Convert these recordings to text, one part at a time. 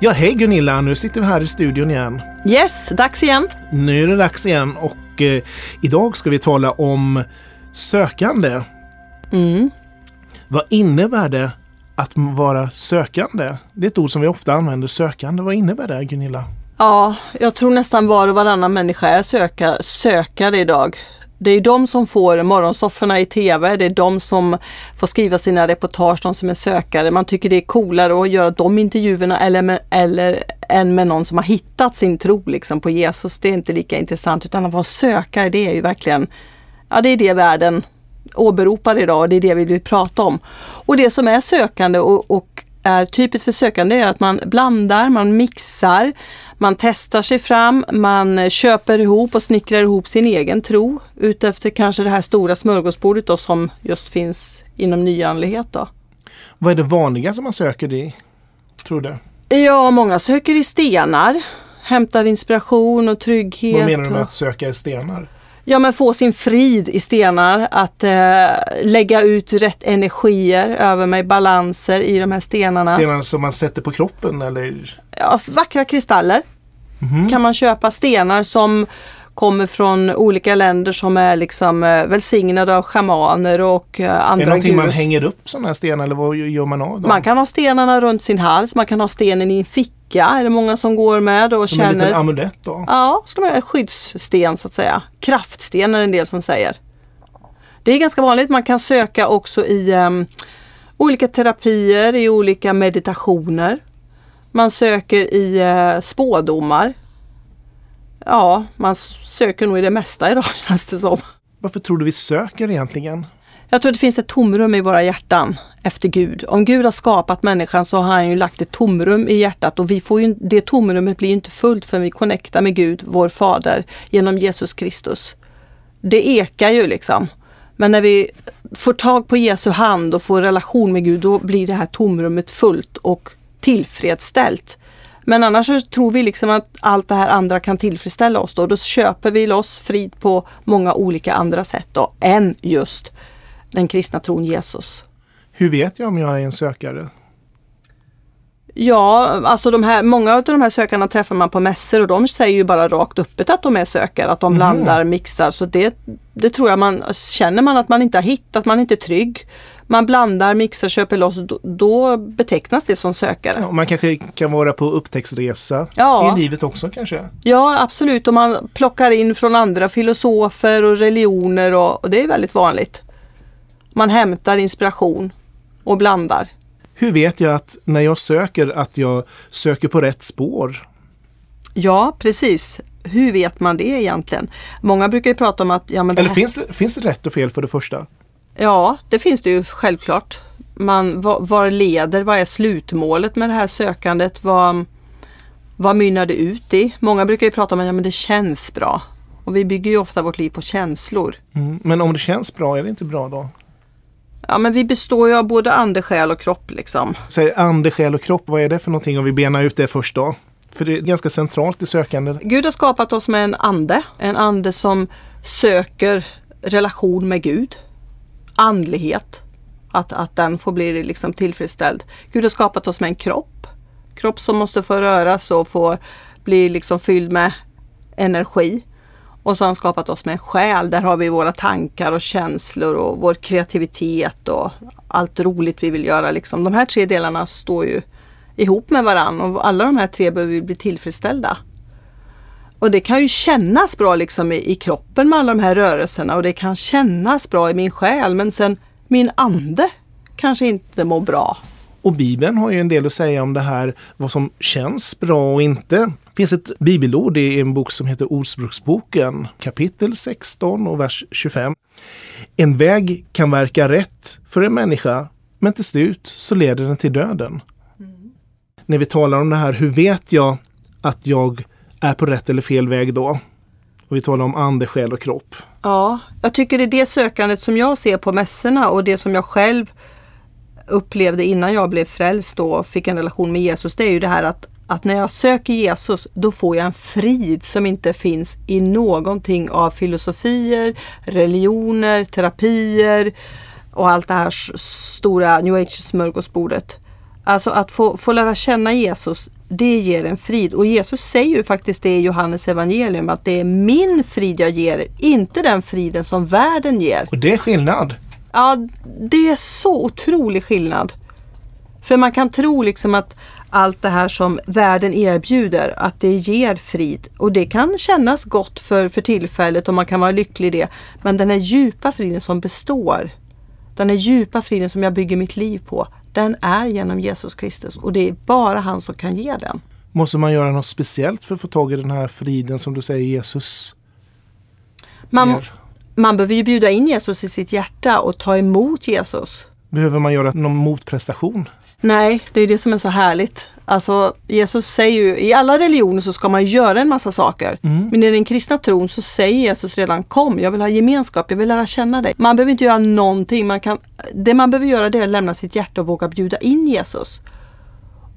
Ja, hej Gunilla! Nu sitter vi här i studion igen. Yes, dags igen. Nu är det dags igen och eh, idag ska vi tala om sökande. Mm. Vad innebär det att vara sökande? Det är ett ord som vi ofta använder, sökande. Vad innebär det Gunilla? Ja, jag tror nästan var och varannan människa är söka, sökare idag. Det är de som får morgonsofforna i TV, det är de som får skriva sina reportage, de som är sökare. Man tycker det är coolare att göra de intervjuerna eller, med, eller än med någon som har hittat sin tro liksom, på Jesus. Det är inte lika intressant utan att vara sökare det är ju verkligen, ja det är det världen åberopar idag och det är det vi vill prata om. Och det som är sökande och, och är typiskt för sökande är att man blandar, man mixar, man testar sig fram, man köper ihop och snickrar ihop sin egen tro utefter kanske det här stora smörgåsbordet då, som just finns inom nyandlighet. Då. Vad är det vanligaste man söker i, tror du? Ja, många söker i stenar, hämtar inspiration och trygghet. Vad menar du med och... att söka i stenar? Ja men få sin frid i stenar, att eh, lägga ut rätt energier över mig, balanser i de här stenarna. Stenar som man sätter på kroppen eller? Ja, vackra kristaller. Mhm. Kan man köpa stenar som kommer från olika länder som är liksom eh, välsignade av schamaner och eh, Är det andra någonting man gurus. hänger upp sådana här stenar eller vad gör man av dem? Man kan ha stenarna runt sin hals, man kan ha stenen i en ficka, är det många som går med och Som en känner. liten amulett då? Ja, ska man, skyddssten så att säga. Kraftsten är det en del som säger. Det är ganska vanligt. Man kan söka också i em, olika terapier, i olika meditationer. Man söker i uh, spådomar. Ja, man söker nog i det mesta idag känns det som. Varför tror du vi söker egentligen? Jag tror att det finns ett tomrum i våra hjärtan efter Gud. Om Gud har skapat människan så har han ju lagt ett tomrum i hjärtat och vi får ju, det tomrummet blir inte fullt förrän vi connectar med Gud, vår fader, genom Jesus Kristus. Det ekar ju liksom. Men när vi får tag på Jesu hand och får relation med Gud, då blir det här tomrummet fullt och tillfredsställt. Men annars så tror vi liksom att allt det här andra kan tillfredsställa oss då. Då köper vi loss frid på många olika andra sätt då, än just den kristna tron Jesus. Hur vet jag om jag är en sökare? Ja, alltså de här, många av de här sökarna träffar man på mässor och de säger ju bara rakt öppet att de är sökare, att de blandar, mixar. Så det, det tror jag man, känner man att man inte har hittat, man är inte trygg. Man blandar, mixar, köper loss, då, då betecknas det som sökare. Ja, man kanske kan vara på upptäcktsresa Ja. i livet också kanske? Ja, absolut. Och man plockar in från andra filosofer och religioner och, och det är väldigt vanligt. Man hämtar inspiration och blandar. Hur vet jag att när jag söker att jag söker på rätt spår? Ja, precis. Hur vet man det egentligen? Många brukar ju prata om att... Ja, men det Eller här- finns det, finns det rätt och fel för det första? Ja, det finns det ju självklart. Man, var, var leder, vad är slutmålet med det här sökandet? Vad, vad mynnar det ut i? Många brukar ju prata om att ja, men det känns bra. Och vi bygger ju ofta vårt liv på känslor. Mm. Men om det känns bra, är det inte bra då? Ja, men vi består ju av både ande, själ och kropp liksom. Säg ande, själ och kropp, vad är det för någonting? Om vi benar ut det först då. För det är ganska centralt i sökandet. Gud har skapat oss med en ande. En ande som söker relation med Gud. Andlighet. Att, att den får bli liksom tillfredsställd. Gud har skapat oss med en kropp. Kropp som måste få röras och få bli liksom fylld med energi. Och så har han skapat oss med en själ. Där har vi våra tankar och känslor och vår kreativitet och allt roligt vi vill göra. Liksom. De här tre delarna står ju ihop med varann och alla de här tre behöver vi bli tillfredsställda. Och det kan ju kännas bra liksom i, i kroppen med alla de här rörelserna och det kan kännas bra i min själ men sen min ande kanske inte mår bra. Och Bibeln har ju en del att säga om det här, vad som känns bra och inte. Det finns ett bibelord i en bok som heter Ordspråksboken, kapitel 16 och vers 25. En väg kan verka rätt för en människa, men till slut så leder den till döden. Mm. När vi talar om det här, hur vet jag att jag är på rätt eller fel väg då? Och vi talar om ande, själ och kropp. Ja, jag tycker det är det sökandet som jag ser på mässorna och det som jag själv upplevde innan jag blev frälst och fick en relation med Jesus. Det är ju det här att, att när jag söker Jesus då får jag en frid som inte finns i någonting av filosofier, religioner, terapier och allt det här stora new age smörgåsbordet. Alltså att få, få lära känna Jesus, det ger en frid. Och Jesus säger ju faktiskt det i Johannes evangelium att det är min frid jag ger, inte den friden som världen ger. Och det är skillnad. Ja, det är så otrolig skillnad. För man kan tro liksom att allt det här som världen erbjuder, att det ger frid. Och det kan kännas gott för, för tillfället och man kan vara lycklig i det. Men den är djupa friden som består, den är djupa friden som jag bygger mitt liv på, den är genom Jesus Kristus och det är bara han som kan ge den. Måste man göra något speciellt för att få tag i den här friden som du säger Jesus man, man behöver ju bjuda in Jesus i sitt hjärta och ta emot Jesus. Behöver man göra någon motprestation? Nej, det är det som är så härligt. Alltså Jesus säger ju, i alla religioner så ska man göra en massa saker. Mm. Men i den kristna tron så säger Jesus redan kom, jag vill ha gemenskap, jag vill lära känna dig. Man behöver inte göra någonting. Man kan, det man behöver göra det är att lämna sitt hjärta och våga bjuda in Jesus.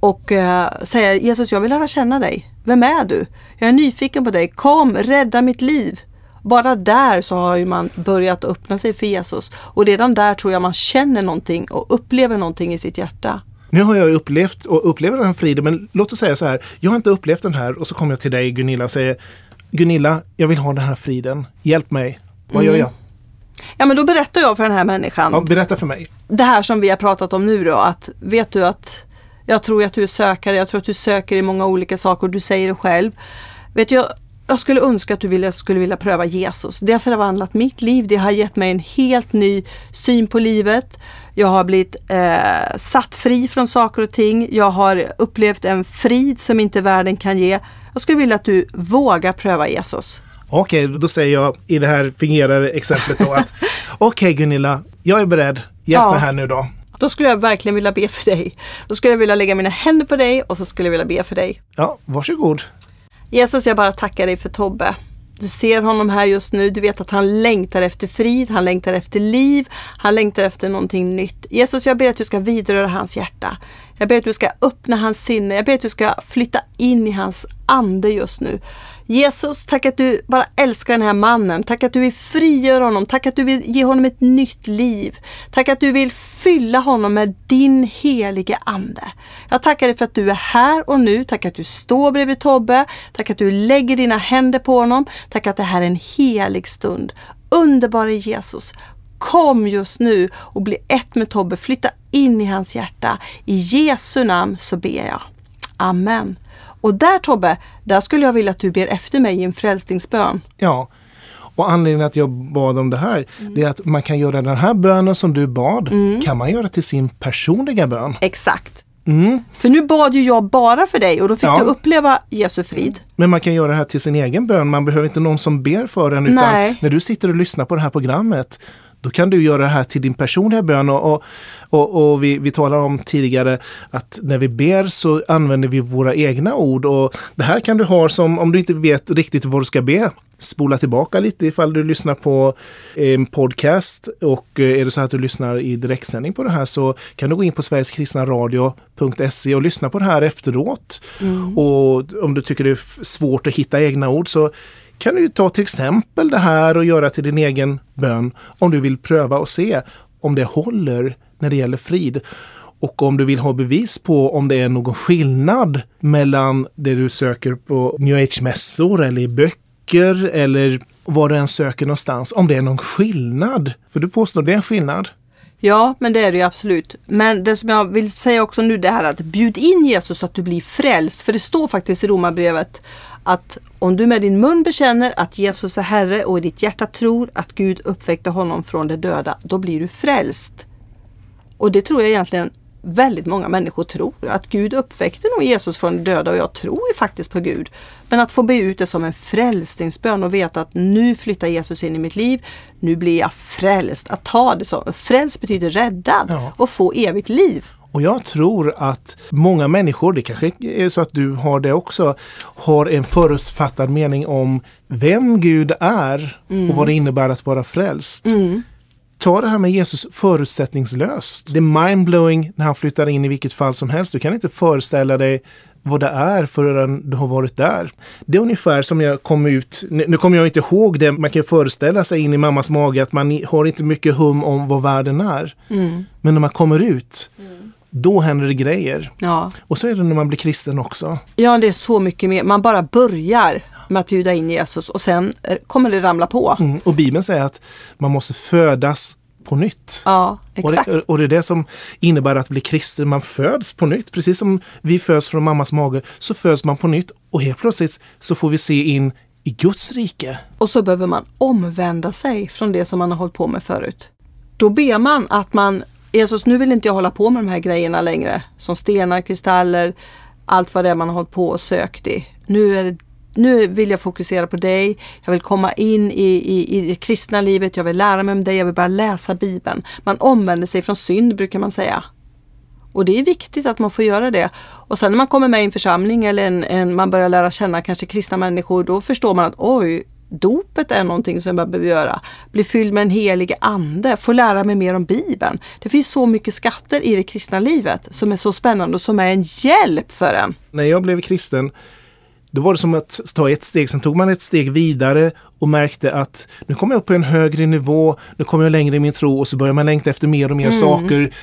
Och uh, säga Jesus, jag vill lära känna dig. Vem är du? Jag är nyfiken på dig. Kom, rädda mitt liv. Bara där så har man börjat öppna sig för Jesus. Och redan där tror jag man känner någonting och upplever någonting i sitt hjärta. Nu har jag upplevt och upplever den här friden, men låt oss säga så här. Jag har inte upplevt den här och så kommer jag till dig Gunilla och säger Gunilla, jag vill ha den här friden. Hjälp mig. Vad mm. gör jag? Ja men då berättar jag för den här människan. Ja, berätta för mig. Det här som vi har pratat om nu då, att vet du att jag tror att du är sökare, jag tror att du söker i många olika saker, du säger det själv. Vet jag, jag skulle önska att du ville, skulle vilja pröva Jesus. Det har förvandlat mitt liv. Det har gett mig en helt ny syn på livet. Jag har blivit eh, satt fri från saker och ting. Jag har upplevt en frid som inte världen kan ge. Jag skulle vilja att du vågar pröva Jesus. Okej, okay, då säger jag i det här fingerade exemplet då att okej okay, Gunilla, jag är beredd. Hjälp ja. mig här nu då. Då skulle jag verkligen vilja be för dig. Då skulle jag vilja lägga mina händer på dig och så skulle jag vilja be för dig. Ja, varsågod. Jesus, jag bara tackar dig för Tobbe. Du ser honom här just nu. Du vet att han längtar efter frid, han längtar efter liv, han längtar efter någonting nytt. Jesus, jag ber att du ska vidröra hans hjärta. Jag ber att du ska öppna hans sinne. Jag ber att du ska flytta in i hans ande just nu. Jesus, tack att du bara älskar den här mannen. Tack att du vill frigöra honom. Tack att du vill ge honom ett nytt liv. Tack att du vill fylla honom med din helige Ande. Jag tackar dig för att du är här och nu. Tack att du står bredvid Tobbe. Tack att du lägger dina händer på honom. Tack att det här är en helig stund. Underbara Jesus, Kom just nu och bli ett med Tobbe. Flytta in i hans hjärta. I Jesu namn så ber jag. Amen. Och där Tobbe, där skulle jag vilja att du ber efter mig i en frälsningsbön. Ja, och anledningen att jag bad om det här, mm. det är att man kan göra den här bönen som du bad, mm. kan man göra till sin personliga bön. Exakt. Mm. För nu bad ju jag bara för dig och då fick ja. du uppleva Jesu frid. Men man kan göra det här till sin egen bön. Man behöver inte någon som ber för en. Utan Nej. när du sitter och lyssnar på det här programmet då kan du göra det här till din personliga bön. Och, och, och, och vi, vi talade om tidigare att när vi ber så använder vi våra egna ord. Och det här kan du ha som, om du inte vet riktigt vad du ska be, spola tillbaka lite ifall du lyssnar på en podcast och eh, är det så att du lyssnar i direktsändning på det här så kan du gå in på sverigeskristnaradio.se och lyssna på det här efteråt. Mm. Och om du tycker det är svårt att hitta egna ord så kan du ta till exempel det här och göra till din egen bön om du vill pröva och se om det håller när det gäller frid. Och om du vill ha bevis på om det är någon skillnad mellan det du söker på new age-mässor eller i böcker eller var du än söker någonstans, om det är någon skillnad. För du påstår det är en skillnad. Ja, men det är det ju absolut. Men det som jag vill säga också nu det här att bjud in Jesus så att du blir frälst. För det står faktiskt i Romarbrevet att om du med din mun bekänner att Jesus är Herre och i ditt hjärta tror att Gud uppväckte honom från de döda, då blir du frälst. Och det tror jag egentligen väldigt många människor tror. Att Gud uppväckte nog Jesus från de döda och jag tror ju faktiskt på Gud. Men att få be ut det som en frälsningsbön och veta att nu flyttar Jesus in i mitt liv. Nu blir jag frälst. Att ta det som frälst betyder räddad Ja. och få evigt liv. Och jag tror att många människor, det kanske är så att du har det också, har en förutfattad mening om vem Gud är och vad det innebär att vara frälst. Ta det här med Jesus förutsättningslöst. Det är mindblowing när han flyttar in i vilket fall som helst. Du kan inte föreställa dig vad det är förrän du har varit där. Det är ungefär som jag kom ut, nu kommer jag inte ihåg det, man kan föreställa sig in i mammas mage att man har inte mycket hum om vad världen är. Men när man kommer ut, då händer det grejer. Ja. Och så är det när man blir kristen också. ja, det är så mycket mer. Man bara börjar med att bjuda in Jesus och sen kommer det ramla på. Mm. Och Bibeln säger att man måste födas på nytt. Ja, Och exakt. det, och det är det som innebär att bli kristen. Man föds på nytt. Precis som vi föds från mammas mage så föds man på nytt och helt plötsligt så får vi se in i Guds rike. Och så behöver man omvända sig från det som man har hållit på med förut. Då ber man att man, Jesus nu vill inte jag hålla på med de här grejerna längre. Som stenar, kristaller, allt vad det är man har hållit på och sökt i. Nu, är det, nu vill jag fokusera på dig. Jag vill komma in i, i, i det kristna livet. Jag vill lära mig om dig. Jag vill börja läsa Bibeln. Man omvänder sig från synd brukar man säga. Och det är viktigt att man får göra det. Och sen när man kommer med i en församling eller en, en, man börjar lära känna kanske kristna människor, då förstår man att oj, dopet är någonting som jag behöver göra. Bli fylld med den helige ande, få lära mig mer om Bibeln. Det finns så mycket skatter i det kristna livet som är så spännande och som är en hjälp för en. När jag blev kristen då var det som att ta ett steg, sen tog man ett steg vidare och märkte att nu kommer jag upp på en högre nivå, nu kommer jag längre i min tro och så börjar man längta efter mer och mer saker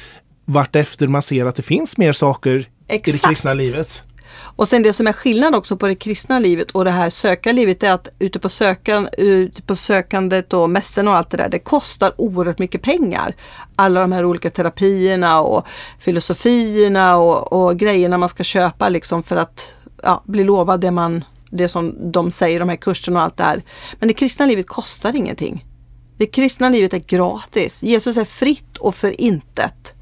vartefter man ser att det finns mer saker i det Exakt. kristna livet. Och sen det som är skillnad också på det kristna livet och det här sökarlivet är att ute på, sökan, ute på sökandet och mässen och allt det där, det kostar oerhört mycket pengar. Alla de här olika terapierna och filosofierna och, och grejerna man ska köpa liksom för att ja, bli lovad det, man, det som de säger, de här kurserna och allt det här. Men det kristna livet kostar ingenting. Det kristna livet är gratis. Jesus är fritt och för intet.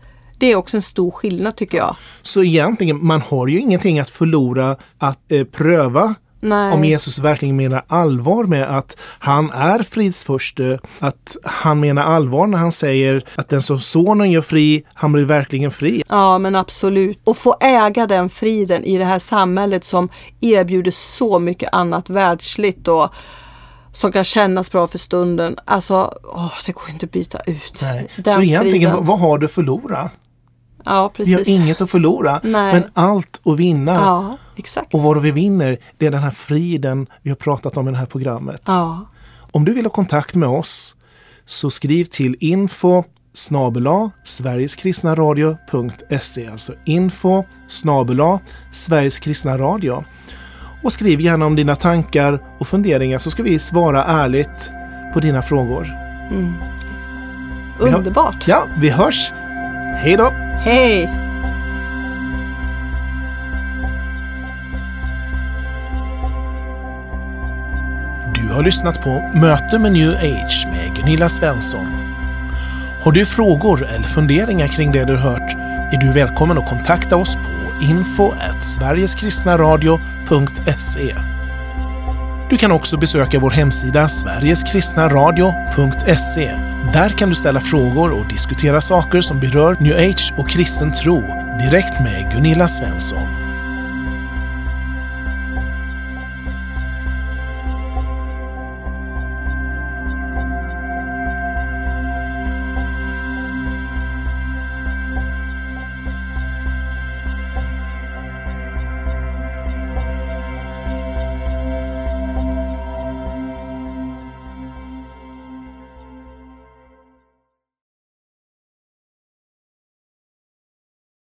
Det är också en stor skillnad tycker jag. Så egentligen, man har ju ingenting att förlora att eh, pröva Nej. om Jesus verkligen menar allvar med att han är fridsförste, att han menar allvar när han säger att den som sonen gör fri, han blir verkligen fri. Ja men absolut. Och få äga den friden i det här samhället som erbjuder så mycket annat världsligt och som kan kännas bra för stunden. Alltså, åh, det går inte att byta ut. Nej. Den Så egentligen, friden. vad har du att Ja, Vi har precis. inget att förlora, Nej. men allt att vinna. Ja, exakt. Och vad vi vinner, det är den här friden vi har pratat om i det här programmet. Ja. Om du vill ha kontakt med oss så skriv till info snabela sverigeskristnaradio.se alltså info snabela sverigeskristnaradio och skriv gärna om dina tankar och funderingar så ska vi svara ärligt på dina frågor. Mm. Underbart. Ja, vi hörs! Hej då! Hej! Du har lyssnat på Möte med New Age med Gunilla Svensson. Har du frågor eller funderingar kring det du hört är du välkommen att kontakta oss på info sverigeskristnaradio.se. Du kan också besöka vår hemsida sverigeskristnaradio.se. Där kan du ställa frågor och diskutera saker som berör New Age och kristen tro direkt med Gunilla Svensson.